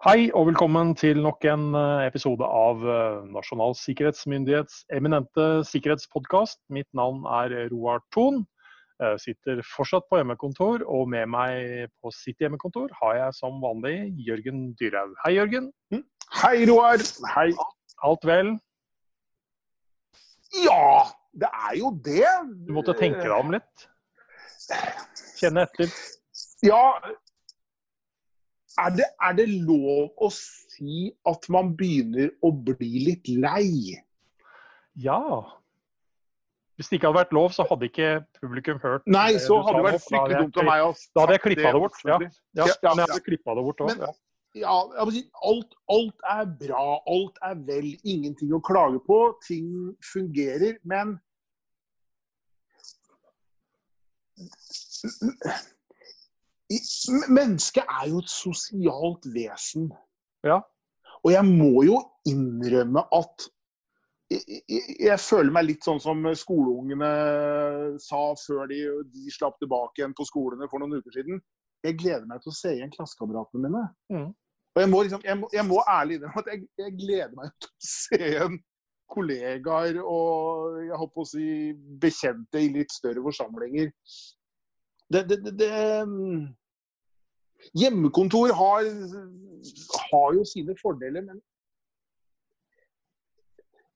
Hei og velkommen til nok en eh, episode av eh, Nasjonal sikkerhetsmyndighets eminente sikkerhetspodkast. Mitt navn er Roar Thon. Sitter fortsatt på hjemmekontor, og med meg på sitt hjemmekontor har jeg som vanlig Jørgen Dyrhaug. Hei, Jørgen. Hm? Hei, Roar. Hei. Alt vel? Ja, det er jo det. Du måtte tenke deg om litt? Kjenne etter? Ja, er det, er det, lov å si at man begynner å bli litt lei? Ja. Hvis det ikke hadde vært lov, så hadde ikke publikum hørt Nei, så hadde det vært fryktelig dumt av meg å Da hadde jeg klippa det bort. Ja, ja, ja, men jeg hadde klippa det bort òg. Ja, alt, alt, er bra, alt er vel, ingenting å klage på. Ting fungerer. Men Mennesket er jo et sosialt vesen. Ja. Og jeg må jo innrømme at jeg, jeg, jeg, føler meg litt sånn som skoleungene sa før de, de, slapp tilbake igjen på skolene for noen uker siden. Jeg gleder meg til å se igjen klassekameratene mine. Mm. Og jeg må, liksom, jeg, må, jeg må ærlig innrømme at jeg, gleder meg til å se igjen kollegaer og jeg håper å si bekjente i litt større forsamlinger. Det, det, det Hjemmekontor har, har, jo sine fordeler, men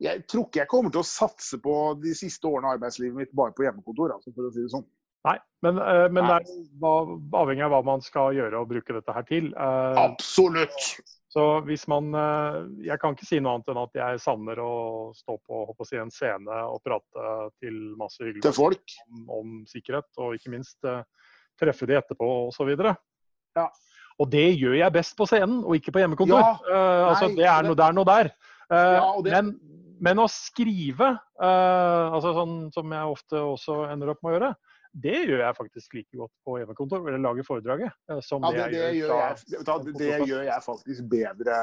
jeg tror ikke jeg kommer til å satse på de siste årene av arbeidslivet mitt bare på hjemmekontor. Altså, for å si det sånn. Nei, men, uh, men det er avhengig av hva man skal gjøre og bruke dette her til. Uh, Absolutt! Så hvis man uh, Jeg kan ikke si noe annet enn at jeg savner å stå på, å si, en scene og prate til masse hyggelige folk om, om, sikkerhet, og ikke minst treffe de etterpå osv. Ja. Og det gjør jeg best på scenen, og ikke på hjemmekontor. Ja, uh, altså, det er noe der, noe der. Uh, ja, det... men, men, å skrive, uh, altså sånn som jeg ofte også ender opp med å gjøre, det gjør jeg faktisk like godt på hjemmekontor, eller lager foredraget. Som ja, det, det, det, gjør jeg, da, det, gjør jeg, faktisk bedre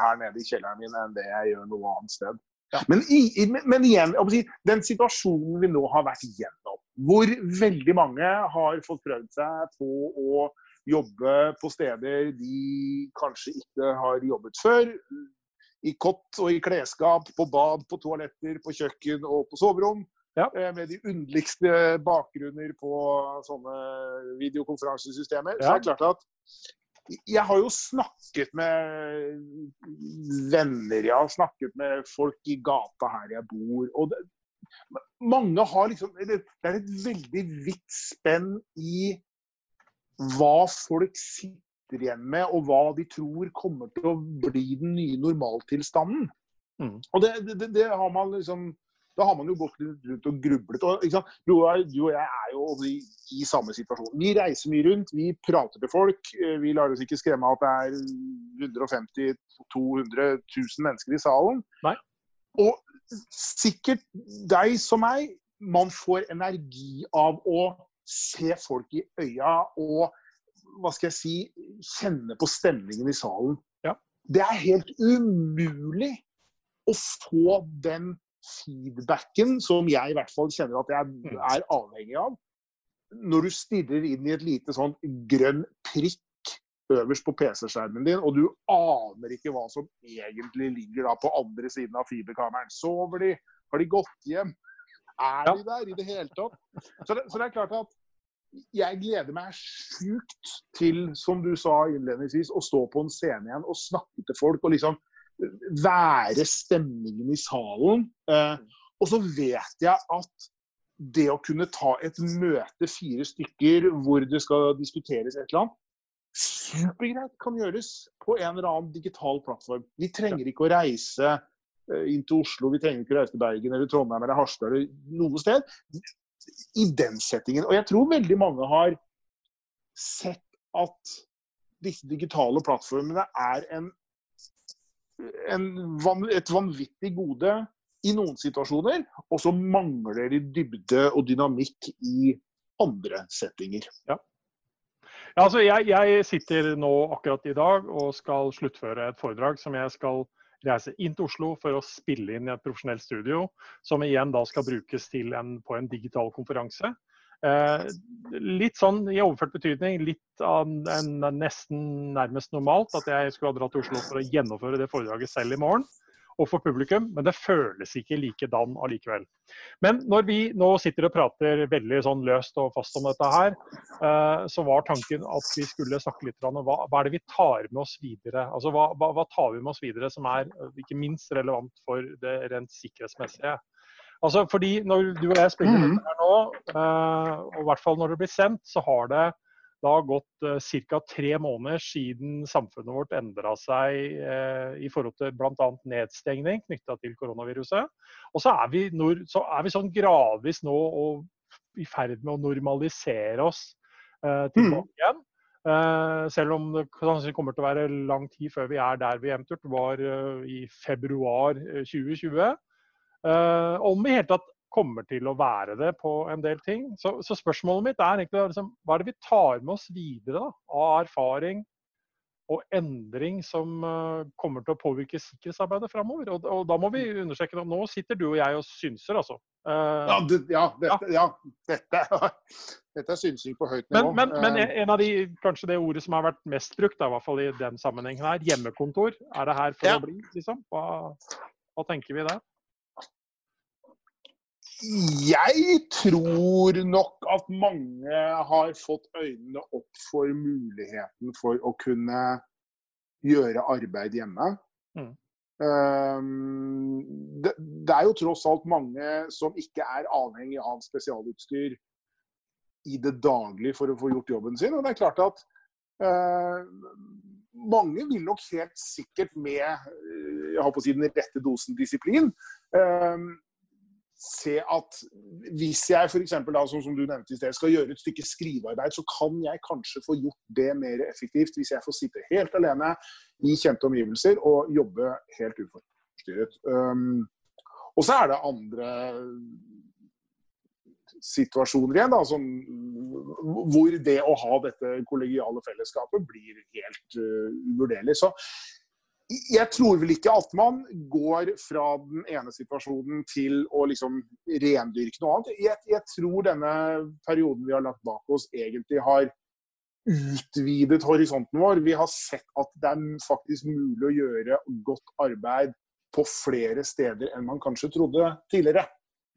her nede i kjelleren min enn det jeg gjør noe annet sted. Ja. Men, i, men, igjen, den situasjonen vi nå har vært igjennom, hvor veldig mange har fått prøvd seg på å jobbe på steder de kanskje ikke har jobbet før. I kott og i klesskap, på bad, på toaletter, på kjøkken og på soverom. Ja. Eh, med de underligste bakgrunner på sånne videokonferansesystemer. Ja. Så det er klart at jeg har jo snakket med venner, jeg har snakket med folk i gata her jeg bor. og det, mange har liksom Det er et veldig vidt spenn i hva folk sitter igjen med, og hva de tror kommer til å bli den nye normaltilstanden. Mm. Og det, det, det, har man liksom da har man jo gått litt rundt og grublet. Og, du, og jeg er jo i, i, samme situasjon. Vi reiser mye rundt, vi prater til folk. Eh, vi lar oss ikke skremme av at det er 150 000-200 000 mennesker i salen. Nei. Og sikkert deg som meg, man får energi av å se folk i øya og hva skal jeg si, kjenne på stemningen i salen. Ja. Det er helt umulig å få den feedbacken som jeg i hvert fall kjenner at jeg mm. er avhengig av, når du stirrer inn i et lite sånn grønn prikk øverst på PC-skjermen din, og du aner ikke hva som egentlig ligger da på andre siden av fiberkameraet. Sover de? Har de gått hjem? Er de der i det hele tatt? Så det, så det, er klart at jeg gleder meg sjukt til, som du sa innledningsvis, å stå på en scene igjen og snakke til folk. og liksom være stemningen i salen. Eh, og så vet jeg at det å kunne ta et møte fire stykker hvor det skal diskuteres et eller annet, supergreit kan gjøres på en eller annen digital plattform. Vi trenger ikke å reise inn til Oslo, vi trenger ikke reise til Bergen eller Trondheim eller Harstad eller noe sted. I den settingen. Og jeg tror veldig mange har sett at disse digitale plattformene er en, en, et vanvittig gode i noen situasjoner, og så mangler de dybde og dynamikk i andre settinger. Ja. Ja, altså jeg, jeg, sitter nå akkurat i dag og skal sluttføre et foredrag som jeg skal reise inn til Oslo for å spille inn i et profesjonelt studio, som igjen da skal brukes en, på en digital konferanse. Eh, litt sånn i overført betydning, litt av en, nesten nærmest normalt at jeg skulle ha dratt til Oslo for å gjennomføre det foredraget selv i morgen og for publikum, men det føles ikke likedan allikevel. Men når vi nå sitter og prater veldig sånn løst og fast om dette her, eh, så var tanken at vi skulle snakke litt om hva, hva er det vi tar med oss videre. Altså hva, hva, tar vi med oss videre som er ikke minst relevant for det rent sikkerhetsmessige. Altså, fordi Når du og jeg spiller mm. dette her nå, uh, og i hvert fall når det blir sendt, så har det da gått uh, ca. tre måneder siden samfunnet vårt endra seg uh, i forhold til bl.a. nedstengning knytta til koronaviruset. Og så er, vi, nord, så er vi sånn gradvis nå og, i ferd med å normalisere oss uh, tilbake mm. igjen. Uh, selv om det kanskje kommer til å være lang tid før vi er der vi eventuelt var uh, i februar 2020. Uh, om i hele tatt kommer til å være det på en del ting. Så, så spørsmålet mitt er egentlig liksom, hva er det vi tar med oss videre da, av erfaring og endring som uh, kommer til å påvirke sikkerhetsarbeidet framover? Og, og, da må vi understreke det. Nå sitter du og jeg og synser, altså. Uh, ja, det, ja, dette, ja. Dette, dette, er synsing på høyt nivå. Men, men, men, en av de, kanskje det ordet som har vært mest brukt, da, i hvert fall i den sammenhengen her, hjemmekontor. Er det her for ja. å bli, liksom? Hva, hva tenker vi der? Jeg tror nok at mange har fått øynene opp for muligheten for å kunne gjøre arbeid hjemme. Mm. Um, det, det, er jo tross alt mange som ikke er avhengig av spesialutstyr i det daglige for å få gjort jobben sin. Og det er klart at uh, mange vil nok helt sikkert med jeg har på å si, den rette dosen disiplin uh, se at hvis jeg f.eks. Som, som du nevnte i sted, skal gjøre et stykke skrivearbeid, så kan jeg kanskje få gjort det mer effektivt hvis jeg får sitte helt alene i kjente omgivelser og jobbe helt uforstyrret. Um, og så er det andre situasjoner igjen, da, som, hvor det å ha dette kollegiale fellesskapet blir helt uh, uvurderlig. Så jeg tror vel ikke at man går fra den ene situasjonen til å liksom rendyrke noe annet. Jeg, jeg, tror denne perioden vi har lagt bak oss, egentlig har utvidet horisonten vår. Vi har sett at det er faktisk mulig å gjøre godt arbeid på flere steder enn man kanskje trodde tidligere.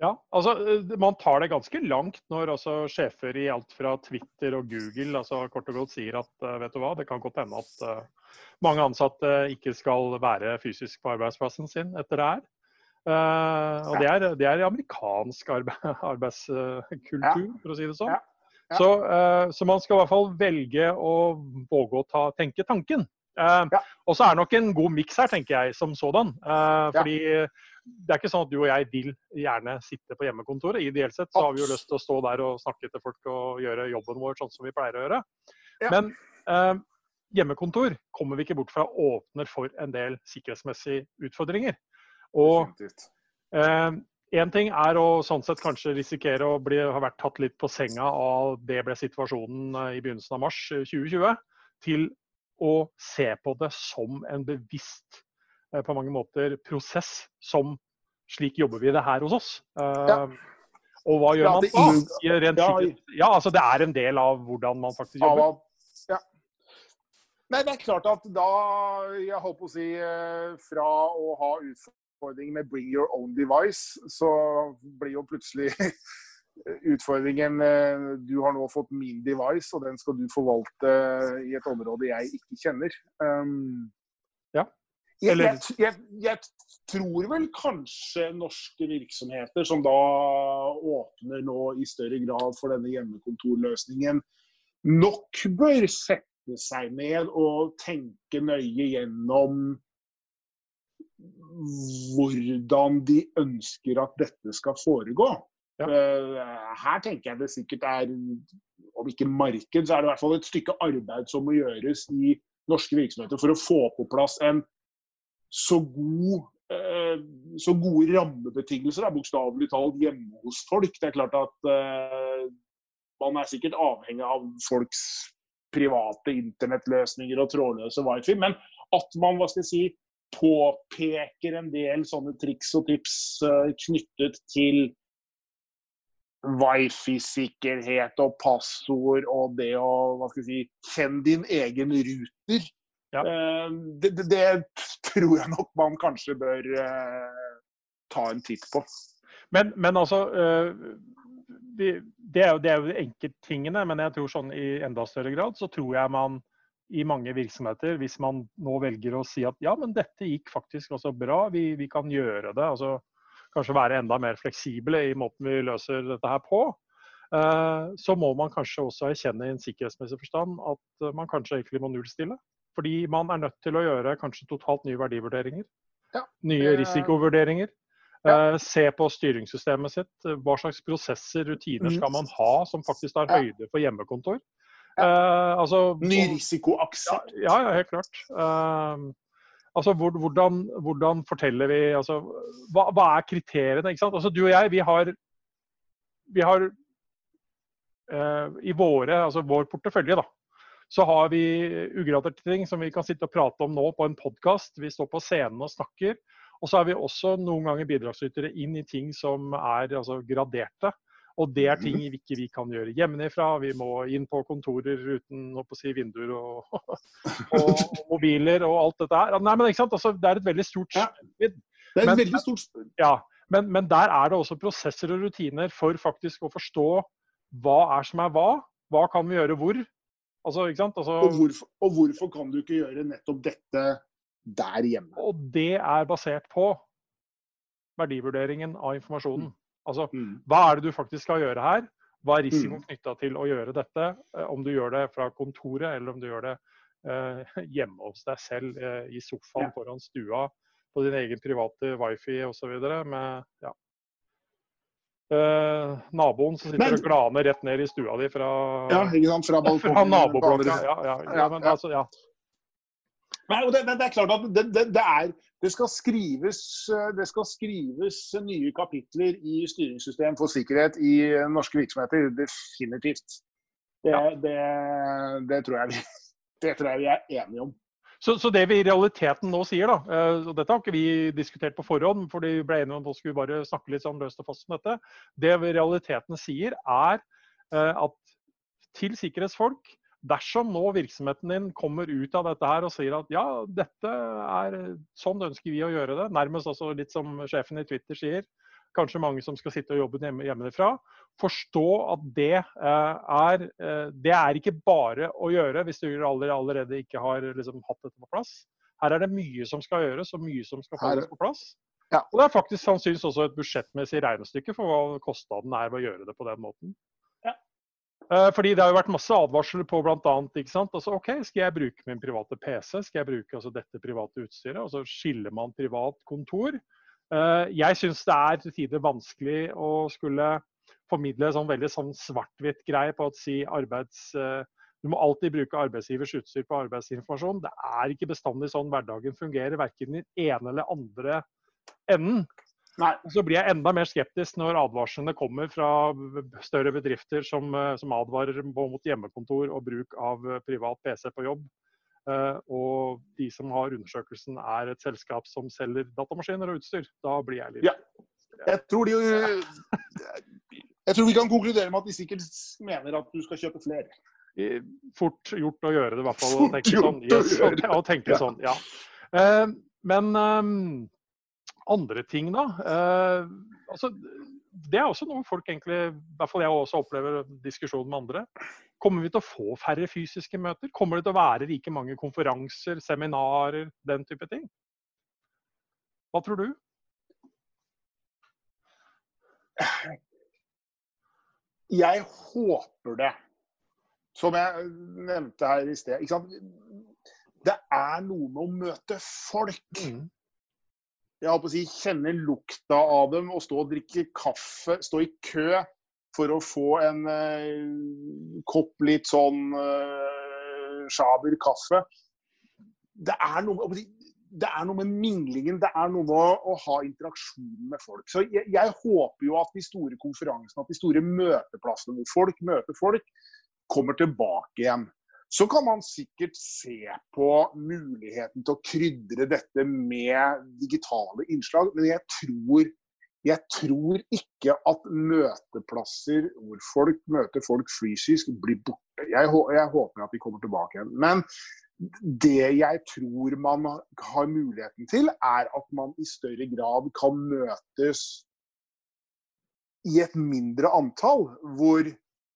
Ja, altså Man tar det ganske langt når altså, sjefer i alt fra Twitter og Google altså, kort og godt sier at eh, vet du hva, det kan godt hende at uh, mange ansatte ikke skal være fysisk på arbeidsplassen sin etter det her. Uh, og det er, det er amerikansk arbeid, arbeidskultur, for å si det sånn. Så, uh, så, man skal i hvert fall velge å våge å ta, tenke tanken. Og så er det nok en god miks her, tenker jeg, som sådan. fordi det er ikke sånn at du og jeg vil gjerne sitte på hjemmekontoret. Ideelt sett så har vi jo lyst til å stå der og snakke til folk og gjøre jobben vår sånn som vi pleier å gjøre. Ja. Men eh, hjemmekontor kommer vi ikke bort fra åpner for en del sikkerhetsmessige utfordringer. Og eh, ting er å sånn sett kanskje risikere å bli, ha vært tatt litt på senga av det ble situasjonen eh, i begynnelsen av mars 2020, eh, til å se på det som en bevisst på mange måter prosess som slik jobber vi det her hos oss. Ja. Eh, og hva gjør man da? Rent ja, altså Det er en del av hvordan man faktisk jobber. Ja. Nei, det er klart at da Jeg holdt på å si eh, fra å ha utfordringer med 'bring your own device', så blir jo plutselig utfordringen Du har nå fått min device, og den skal du forvalte i et område jeg ikke kjenner. Um, ja. Jeg, jeg, jeg, jeg, tror vel kanskje norske virksomheter som da åpner nå i større grad for denne hjemmekontorløsningen, nok bør sette seg ned og tenke nøye gjennom hvordan de ønsker at dette skal foregå. Ja. Eh, her tenker jeg det sikkert er, om ikke marked, så er det i hvert fall et stykke arbeid som må gjøres i norske virksomheter for å få på plass en så, god, eh, så gode rammebetingelser, bokstavelig talt, hjemme hos folk. Det er klart at eh, man er sikkert avhengig av folks private internettløsninger og trådløse wifi, men at man hva skal jeg si, påpeker en del sånne triks og tips eh, knyttet til wifi-sikkerhet og passord og det å hva skal jeg si, kjenne din egen ruter. Ja. Eh, det, det, det, tror jeg nok man kanskje bør uh, ta en titt på. Men, men altså uh, det, er jo, det er jo enkelttingene, men jeg tror sånn i enda større grad så tror jeg man i mange virksomheter, hvis man nå velger å si at ja, men dette gikk faktisk også bra, vi, vi kan gjøre det. altså kanskje være enda mer fleksible i måten vi løser dette her på. Eh, så må man kanskje også erkjenne i en sikkerhetsmessig forstand at man kanskje egentlig må nullstille. Fordi man er nødt til å gjøre kanskje totalt nye verdivurderinger. Ja, nye risikovurderinger. Ja. Eh, se på styringssystemet sitt. Hva slags prosesser, rutiner mm. skal man ha som faktisk tar høyde for hjemmekontor. Ja. Uh, altså, Ny risikoaksept. Ja, ja, helt klart. Uh, Altså, hvordan, hvordan, forteller vi altså, hva, hva, er kriteriene? ikke sant? Altså, Du og jeg, vi har, vi har uh, I våre, altså vår portefølje, da, så har vi ugraderte ting som vi kan sitte og prate om nå på en podkast. Vi står på scenen og snakker. Og så er vi også noen ganger bidragsytere inn i ting som er altså, graderte. Og det er ting vi ikke vi kan gjøre hjemmefra. Vi må inn på kontorer uten å si, vinduer og, og, mobiler og alt dette her. Nei, men ikke sant? Altså, Det er et veldig stort spørsmål. Det er et veldig stort Ja, men, men, der er det også prosesser og rutiner for faktisk å forstå hva er som er hva. Hva kan vi gjøre hvor? Altså, ikke sant? Altså, og, hvorfor, og hvorfor kan du ikke gjøre nettopp dette der hjemme? Og det er basert på verdivurderingen av informasjonen. Altså, mm. Hva er det du faktisk skal gjøre her? Hva er risikoen mm. knytta til å gjøre dette? Eh, om du gjør det fra kontoret, eller om du gjør det eh, hjemme hos deg selv eh, i sofaen ja. foran stua på din egen private wifi osv. ja. Eh, naboen som sitter men, og glaner rett ned i stua di fra, ja, sant, fra balkongen. Fra naboblokka. Ja, ja, ja, men, altså, ja. Men det, det, er klart at det, det, det er det skal, skrives, eh, det skal skrives nye kapitler i styringssystem for sikkerhet i norske virksomheter. Definitivt. Det, det, det, tror jeg vi, det tror jeg vi er enige om. Så, så, det vi i realiteten nå sier, da, eh, og dette har ikke vi diskutert på forhånd, for vi ble enige om at vi skulle bare snakke litt sånn løst og fast om dette. Det vi i realiteten sier, er eh, at til sikkerhetsfolk Dersom nå virksomheten din kommer ut av dette her og sier at ja, dette er sånn ønsker vi å gjøre det, nærmest altså litt som sjefen i Twitter sier, kanskje mange som skal sitte og jobbe hjemme, hjemmefra, forstå at det eh, er, eh, det er ikke bare å gjøre hvis du allerede ikke har liksom, hatt dette på plass. Her er det mye som skal gjøres, og mye som skal holdes på plass. Ja. Og det er faktisk sannsynligvis også et budsjettmessig regnestykke for hva kostnaden er ved å gjøre det på den måten. Ja. fordi Det har jo vært masse advarsler på bl.a. Altså, ok, skal jeg bruke min private PC, skal jeg bruke altså, dette private utstyret? Og så skiller man privat kontor. Eh, jeg syns det er til tider vanskelig å skulle formidle sånn veldig sånn svart-hvitt greie på å si arbeids... Eh, du må alltid bruke arbeidsgivers utstyr på arbeidsinformasjon. Det er ikke bestandig sånn hverdagen fungerer, verken i den ene eller andre enden. Nei. Så blir jeg enda mer skeptisk når advarslene kommer fra større bedrifter som, eh, som advarer mot hjemmekontor og bruk av privat PC på jobb. Uh, og de som har undersøkelsen er et selskap som selger datamaskiner og utstyr. Da blir jeg litt ja. Jeg tror, de, jeg tror vi kan konkludere med at de sikkert mener at du skal kjøpe flere. Fort gjort å gjøre det, i hvert fall. Å tenke sånn. Yes, å tenke ja. sånn, ja. Uh, men um, andre ting, da. Eh, altså, det er også noe folk egentlig, i hvert fall jeg også opplever diskusjon med andre. Kommer vi til å få færre fysiske møter? Kommer det til å være like mange konferanser, seminarer, den type ting? Hva tror du? Jeg håper det. Som jeg nevnte her i sted. Det er noe med å møte folk. Mm jeg håper å si, kjenne lukta av dem og stå og drikke kaffe, stå i kø for å få en eh, kopp litt sånn eh, sjaber kaffe. Det er, noe, det er noe med minglingen, det er noe med å ha interaksjon med folk. Så jeg, jeg, håper jo at de store konferansene, at de store møteplassene hvor folk møter folk, kommer tilbake igjen. Så kan man sikkert se på muligheten til å krydre dette med digitale innslag, men jeg tror jeg tror ikke at møteplasser hvor folk møter folk fysisk, blir borte. Jeg, jeg håper at de kommer tilbake igjen. Men det jeg tror man har muligheten til, er at man i større grad kan møtes i et mindre antall. Hvor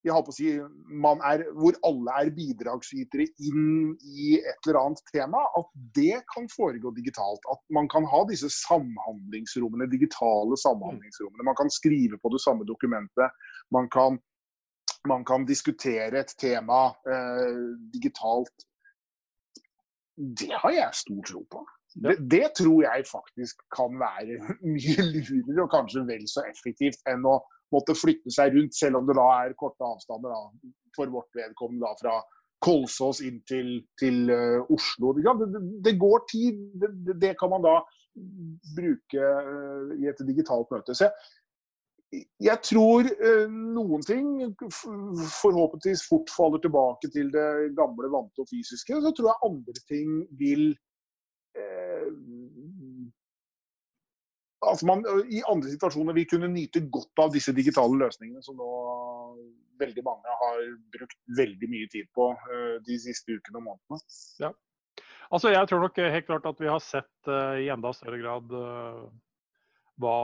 jeg har på å si, er, hvor alle er bidragsytere inn i et eller annet tema, at det kan foregå digitalt. At man kan ha disse samhandlingsrommene, digitale samhandlingsrommene. Man kan skrive på det samme dokumentet. Man kan, man kan diskutere et tema eh, digitalt. Det har jeg stor tro på. Det, det, tror jeg faktisk kan være mye lurere og kanskje vel så effektivt enn å måtte flytte seg rundt, selv om det da er korte avstander da, for vårt vedkommende da, fra Kolsås inn til, til uh, Oslo. Det, det, går tid. Det, det, kan man da bruke uh, i et digitalt møte. Så jeg, jeg tror uh, noen ting forhåpentligvis fort faller tilbake til det gamle, vante og fysiske. Så tror jeg andre ting vil altså man i andre situasjoner vil kunne nyte godt av disse digitale løsningene som nå veldig mange har brukt veldig mye tid på de siste ukene og månedene. Ja. Altså jeg tror nok helt klart at vi har sett uh, i enda større grad uh, hva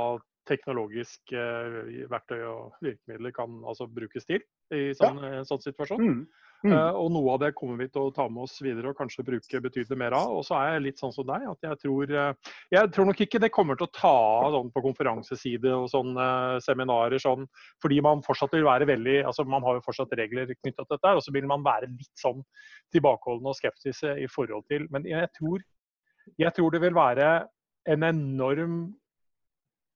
teknologisk uh, verktøy og virkemidler kan altså, brukes til i sånn, ja. en sånn situasjon. Mm. Mm. Uh, og noe av det kommer vi til å ta med oss videre og kanskje bruke betydelig mer av. Og så er jeg litt sånn som deg, at jeg tror uh, Jeg tror nok ikke det kommer til å ta av sånn på konferanseside og sånne uh, seminarer sånn, fordi man fortsatt vil være veldig altså Man har jo fortsatt regler knytta til dette, og så vil man være litt sånn tilbakeholden og skeptiske i forhold til Men jeg tror, jeg tror det vil være en enorm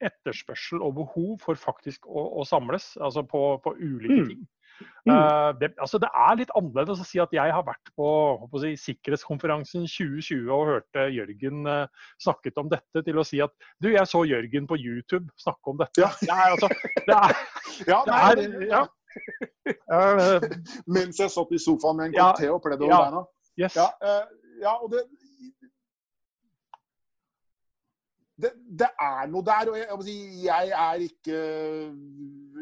etterspørsel og behov for faktisk å, å samles, altså på, på ulike mm. ting. Mm. Uh, det, altså det, er litt annerledes å si at jeg har vært på, på si, sikkerhetskonferansen 2020 og hørte Jørgen uh, snakket om dette, til å si at du, jeg så Jørgen på YouTube snakke om dette. Ja. Det er, altså, det er, ja, det er, ja. uh, Mens jeg satt i sofaen med en kopp te og pleide over beina. Yes. Ja, ja, og det, det, det, er noe der. og jeg, si, jeg er ikke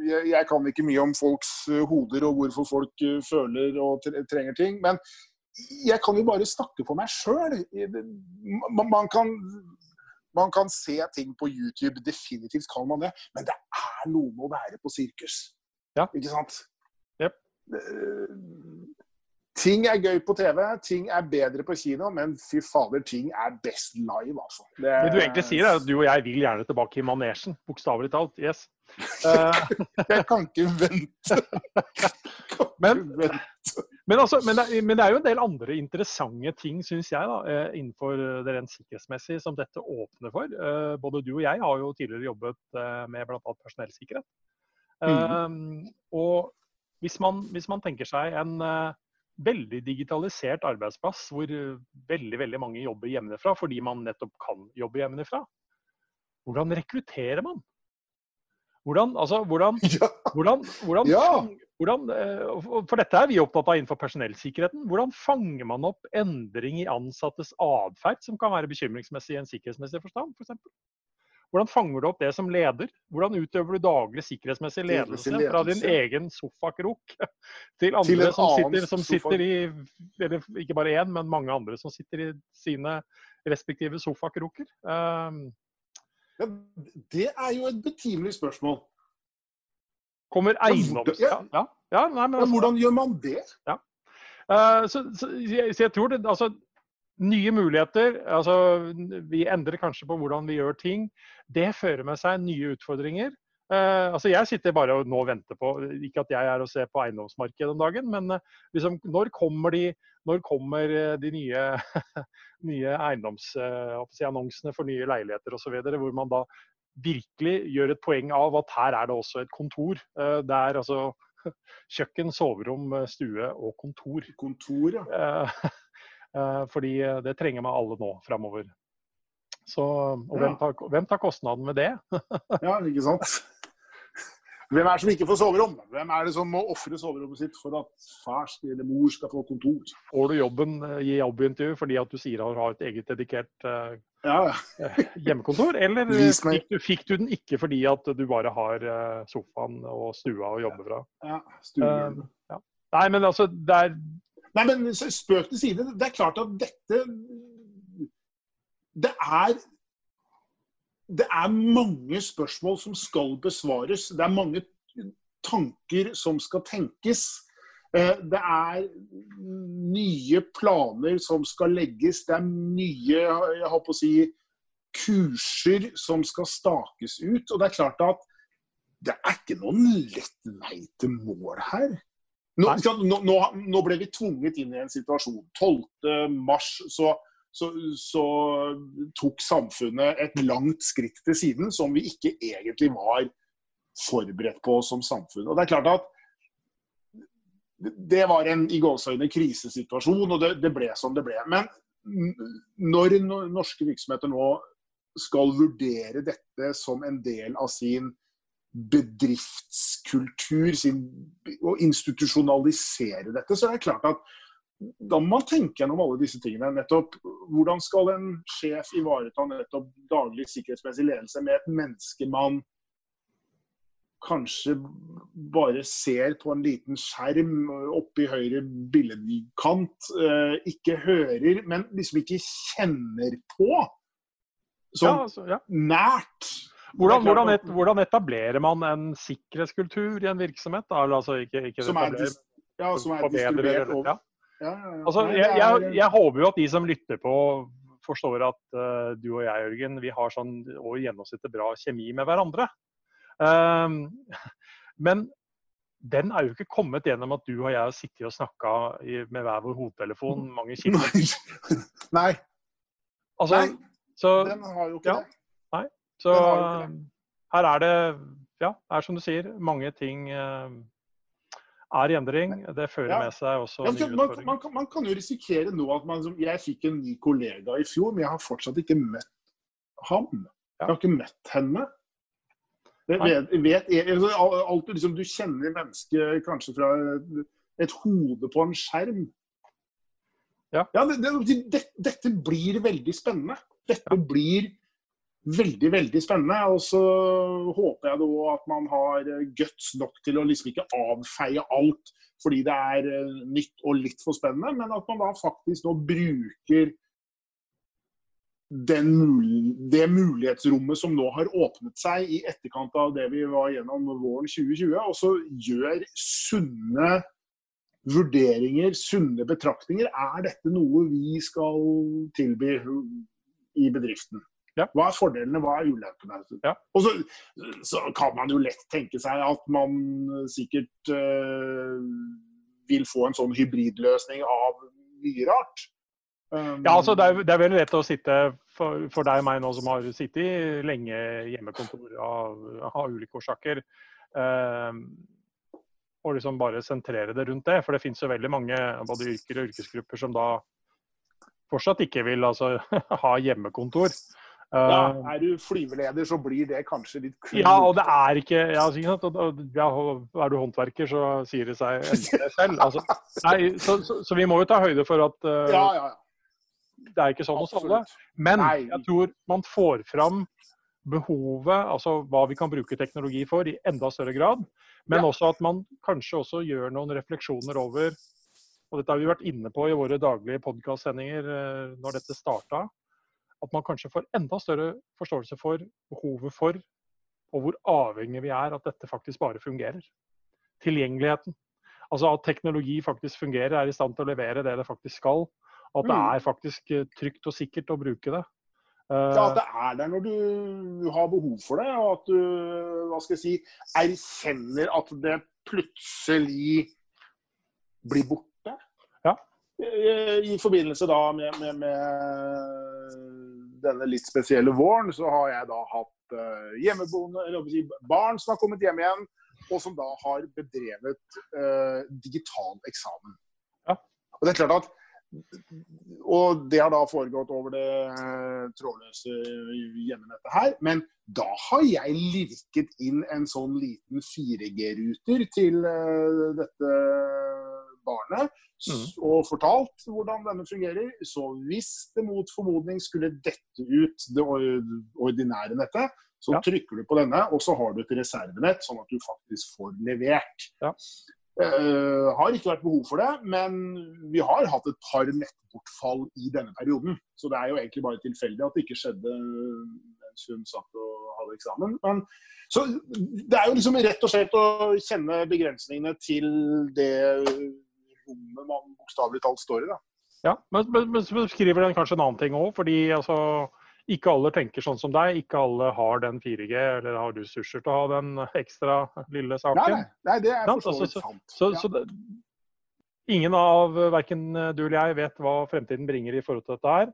jeg, jeg, kan ikke mye om folks eh, hoder og hvorfor folk eh, føler og trenger ting. Men jeg kan jo bare snakke for meg sjøl. Man, man, kan, man kan se ting på YouTube, definitivt kan man det. Men det er noe med å være på sirkus. Ja. Ikke sant? Yep. Ting er gøy på TV, ting er bedre på kino, men fy fader, ting er best live, altså. Det, det du egentlig sier, er at du og jeg vil gjerne tilbake i manesjen. Bokstavelig talt. Yes. Uh, jeg kan ikke vente. men, men, altså, men, det, men, det, er jo en del andre interessante ting, syns jeg, da, eh, innenfor det rent sikkerhetsmessige som dette åpner for. Både du og jeg har jo tidligere jobbet med bl.a. personellsikkerhet. Mm. Og hvis man, hvis man, tenker seg en veldig digitalisert arbeidsplass hvor eh, veldig, veldig mange jobber hjemmefra fordi man nettopp kan jobbe hjemmefra. Hvordan rekrutterer man? Hvordan, altså, hvordan, ja. hvordan, hvordan, ja. hvordan, eh, For dette er vi opptatt av innenfor personellsikkerheten. Hvordan fanger man opp endring i ansattes atferd som kan være bekymringsmessig i en sikkerhetsmessig forstand, f.eks.? For hvordan fanger du opp det som leder? Hvordan utøver du daglig sikkerhetsmessig ledelse, ledelse. fra din egen sofakrok til andre til som, sitter, som sitter, i eller Ikke bare én, men mange andre som sitter i sine respektive sofakroker? Um, ja, det er jo et betimelig spørsmål. Kommer eiendoms... Ja, ja, ja nei, men, men, hvordan gjør man det? Ja. Uh, så, så, jeg, så, jeg, tror det, altså, nye muligheter. Altså, vi endrer kanskje på hvordan vi gjør ting. Det fører med seg nye utfordringer. Uh, altså Jeg sitter bare og nå venter på Ikke at jeg er og ser på eiendomsmarkedet om dagen, men uh, liksom, når kommer de, når kommer eh, de nye, nye eiendomsannonsene uh, for nye leiligheter osv., hvor man da virkelig gjør et poeng av at her er det også et kontor. det er altså kjøkken, soverom, stue og kontor. Kontor, ja. Eh, fordi eh, det trenger meg alle nå framover. Så, og hvem tar, hvem tar, kostnaden med det? ja, ikke sant. Hvem er det som ikke får soverom? Hvem er det som må ofre soverommet sitt for at far eller mor skal få kontor? Får du jobben eh, i jobbintervju fordi at du sier at du har et eget dedikert uh, ja. hjemmekontor? Eller fikk du, fikk du, den ikke fordi at du bare har sofaen og stua å jobbe fra? Ja, ja. Nei, men altså, det er Nei, men spøk til side. Det er klart at dette Det er det er mange spørsmål som skal besvares. Det er mange tanker som skal tenkes. Eh, det er nye planer som skal legges. Det er nye jeg håper å si, kurser som skal stakes ut. Og det er klart at det er ikke noen lett vei til mål her. Nå, nå, nå ble vi tvunget inn i en situasjon. 12.3 så så, så, tok samfunnet et langt skritt til siden som vi ikke egentlig var forberedt på som samfunn. Og Det er klart at det var en i gåseøyne krisesituasjon, og det, det, ble som det ble. Men når norske virksomheter nå skal vurdere dette som en del av sin bedriftskultur, sin, og institusjonalisere dette, så er det klart at da må man tenke gjennom alle disse tingene. nettopp Hvordan skal en sjef ivareta nettopp daglig sikkerhetsmessig ledelse med et menneske man kanskje bare ser på en liten skjerm oppe i høyre billedkant, eh, ikke hører, men liksom ikke kjenner på. Sånn ja, altså, ja. nært. Hvordan, hvordan, et, hvordan, etablerer man en sikkerhetskultur i en virksomhet? Altså ikke, ikke som, er, ja, som er distribuert over, ja. Altså, jeg, jeg, jeg, håper jo at de som lytter på, forstår at uh, du og jeg, Jørgen, vi har sånn over gjennomsnittet bra kjemi med hverandre. Um, men den er jo ikke kommet gjennom at du og jeg har sittet og snakka med hver vår hovedtelefon mange kilometer. Nei. Altså, nei. Så, den har jo ikke ja, det. Så her er det, ja, er som du sier, mange ting uh, er i endring. Det fører ja. med seg også ja, nye man, man, kan, man, kan jo risikere nå at man, Jeg fikk en ny kollega i fjor, men jeg har fortsatt ikke møtt ham. Jeg har ikke møtt henne. Vet, vet, altså, alt, liksom, du kjenner mennesket kanskje fra et hode på en skjerm. Ja. ja det, det, dette blir veldig spennende. Dette blir veldig veldig spennende. Og så håper jeg da at man har guts nok til å liksom ikke avfeie alt fordi det er eh, nytt og litt for spennende, men at man da faktisk nå bruker den, det mulighetsrommet som nå har åpnet seg i etterkant av det vi var gjennom våren 2020, og så gjør sunne vurderinger, sunne betraktninger. Er dette noe vi skal tilby i bedriften? Ja. Hva er fordelene, hva er ulempene? Ja. Og så, så, kan man jo lett tenke seg at man sikkert øh, vil få en sånn hybridløsning av mye rart. Um, ja, altså det er, det er, veldig lett å sitte for, for, deg og meg nå som har sittet lenge hjemmekontor av, av ulike årsaker. Um, og liksom bare sentrere det rundt det. For det finnes jo veldig mange både yrker og yrkesgrupper som da fortsatt ikke vil altså, ha hjemmekontor. Ja, eh, er du flyveleder, så blir det kanskje litt kult. Ja, og det er ikke ja, Er du håndverker, så sier det seg selv. Altså, nei, så, så, så, vi må jo ta høyde for at uh, ja, ja, det er ikke sånn hos alle. Men nei. jeg tror man får fram behovet, altså hva vi kan bruke teknologi for, i enda større grad. Men også at man kanskje også gjør noen refleksjoner over og dette har vi vært inne på i våre daglige podkastsendinger uh, når dette starta at man kanskje får enda større forståelse for behovet for, og hvor avhengig vi er at dette faktisk bare fungerer. Tilgjengeligheten. Altså at teknologi faktisk fungerer, er i stand til å levere det det faktisk skal. At det mm. er faktisk eh, trygt og sikkert å bruke det. Ja, At det er der når du har behov for det, og at du hva skal jeg si, erkjenner at det plutselig blir borte. Ja. I, i forbindelse da med, med, med denne litt spesielle våren så har jeg da hatt uh, hjemmeboende, eller barn som har kommet hjem igjen, og som da har bedrevet uh, digital eksamen. Ja. Og det er klart at og det har da foregått over det uh, trådløse hjemmenettet her. Men Da har jeg lirket inn en sånn liten 4G-ruter til dette barnet mm. og fortalt hvordan denne fungerer. Så hvis det mot formodning skulle dette ut det ordinære nettet, så ja. trykker du på denne, og så har du et reservenett, sånn at du faktisk får levert. Ja. Uh, har ikke vært behov for det, men vi har hatt et par nettbortfall i denne perioden. Så det er jo egentlig bare tilfeldig at det ikke skjedde mens hun satt og hadde eksamen. Men, så det er jo liksom rett og slett å kjenne begrensningene til det rommet man bokstavelig talt står i. da. Ja, men, men, beskriver den kanskje en annen ting òg, fordi altså ikke alle tenker sånn som deg. Ikke alle har den 4G eller har ressurser til å ha den ekstra lille saken. Nei, nei det er for så vidt sant. Så, så, så det, ingen av verken du eller jeg vet hva fremtiden bringer i forhold til dette her.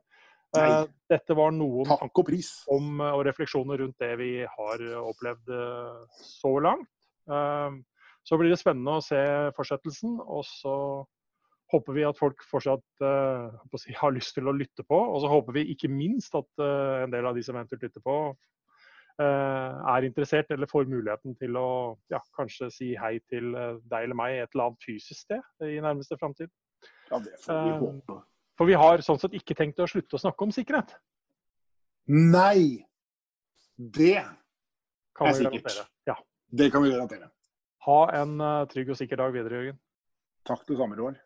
Nei. Eh, dette var noen Takk og pris. om og refleksjoner rundt det vi har opplevd eh, så langt. Så blir det spennende å se fortsettelsen. Og så håper vi at folk fortsatt uh, si, har lyst til å lytte på. Og så håper vi ikke minst at uh, en del av de som eventuelt lytter på, uh, er interessert eller får muligheten til å ja, kanskje si hei til deg eller meg et eller annet fysisk sted i nærmeste framtid. Ja, det får vi håpe. For vi har sånn sett ikke tenkt å slutte å snakke om sikkerhet. Nei. Det er sikkert. Ja. Det kan vi garantere. Ha en trygg og sikker dag videre, Jørgen. Takk det samme, Roar.